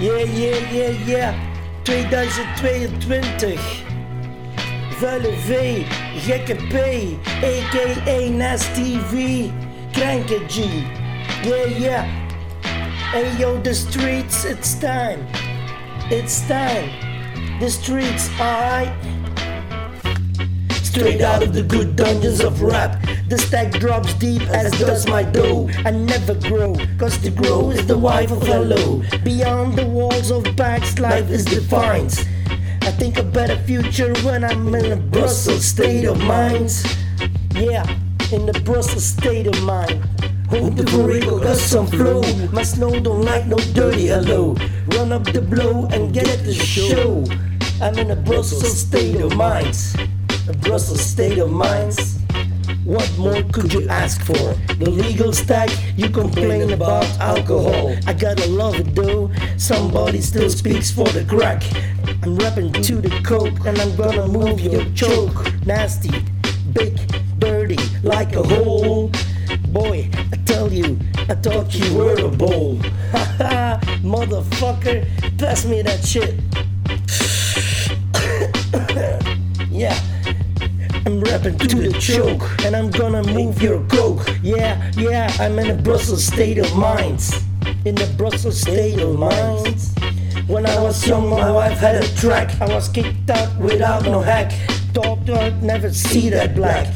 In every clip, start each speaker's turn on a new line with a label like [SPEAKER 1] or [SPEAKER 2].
[SPEAKER 1] Yeah, yeah, yeah, yeah. 2022. Vuile V, gekke P, a.k.a. Nasty V, Kranke G. Yeah, yeah. Hey yo, the streets, it's time. It's time. The streets, alright. Straight out of the good dungeons of rap. The stack drops deep as does my dough. I never grow, cause to grow is the wife of hello. Beyond the walls of backs, life is defined. I think a better future when I'm in a Brussels state of mind. Yeah, in the Brussels state of mind. Hope the burrito got some flow. My snow don't like no dirty hello. Run up the blow and get at the show. I'm in a Brussels state of mind. A Brussels state of mind. What more could you ask for? The legal stack, you complain about alcohol. I gotta love it though. Somebody still speaks for the crack. I'm rapping to the coke and I'm gonna move your choke. Nasty, big, dirty, like a hole. Boy, I tell you, I thought you were a bowl. Haha, motherfucker, pass me that shit. yeah. I'm rapping to the choke, and I'm gonna move your coke. Yeah, yeah, I'm in a Brussels state of mind. In the Brussels state of mind. When I was young, my wife had a track. I was kicked out without no hack. Thought I'd never see that black.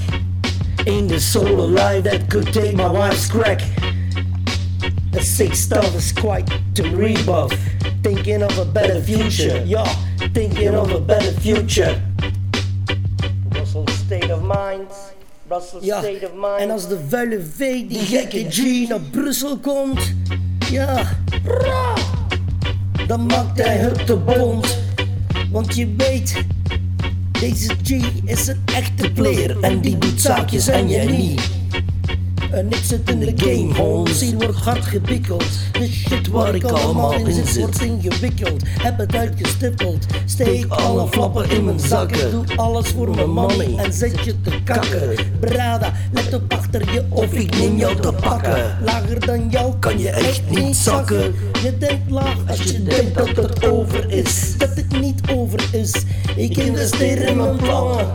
[SPEAKER 1] Ain't a soul alive that could take my wife's crack. The sick stuff is quite to rebuff. Thinking of a better future, yeah, thinking of a better future. Brussels state of mind. Brussels
[SPEAKER 2] Ja,
[SPEAKER 1] state of mind.
[SPEAKER 2] en als de vuile V, die gekke G, naar Brussel komt, ja, ra, dan maakt hij het te bond. Want je weet, deze G is een echte player en die doet zaakjes en jij niet. En ik zit in de game, homes. Hier wordt hard gewikkeld. De shit waar ik allemaal in zit, wordt ingewikkeld. Heb het uitgestippeld. Steek alle flappen in mijn zakken. Doe alles voor mijn money en zet je te kakken. Brada, let op achter je of ik neem jou te pakken. Lager dan jou kan je echt niet zakken. Je denkt laag als je denkt dat het over is. Dat het niet over is. Ik investeer in mijn plannen.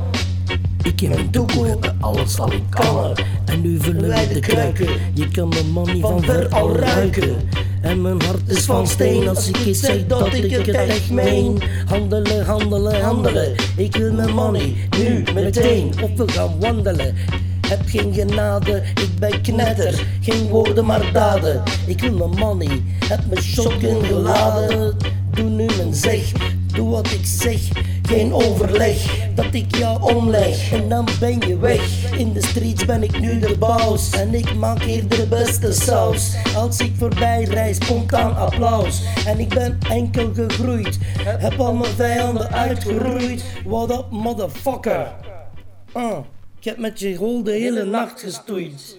[SPEAKER 2] Ik heb een toekomst, alles zal ik kan. En nu vullen wij de kruiken. Je kan de money van ver al ruiken. En mijn hart is van steen als ik iets zeg dat ik het echt meen. Handelen, handelen, handelen. Ik wil mijn money, nu, meteen. Of we gaan wandelen. Heb geen genade, ik ben knetter. Geen woorden maar daden. Ik wil mijn money, heb mijn shotgun geladen. Doe nu mijn zeg, doe wat ik zeg. Geen overleg, dat ik jou omleg en dan ben je weg. In de streets ben ik nu de baas en ik maak hier de beste saus. Als ik voorbij reis, spontaan applaus. En ik ben enkel gegroeid, heb al mijn vijanden uitgeroeid. What up, motherfucker? Ah, ik heb met je rol de hele nacht gestoeid.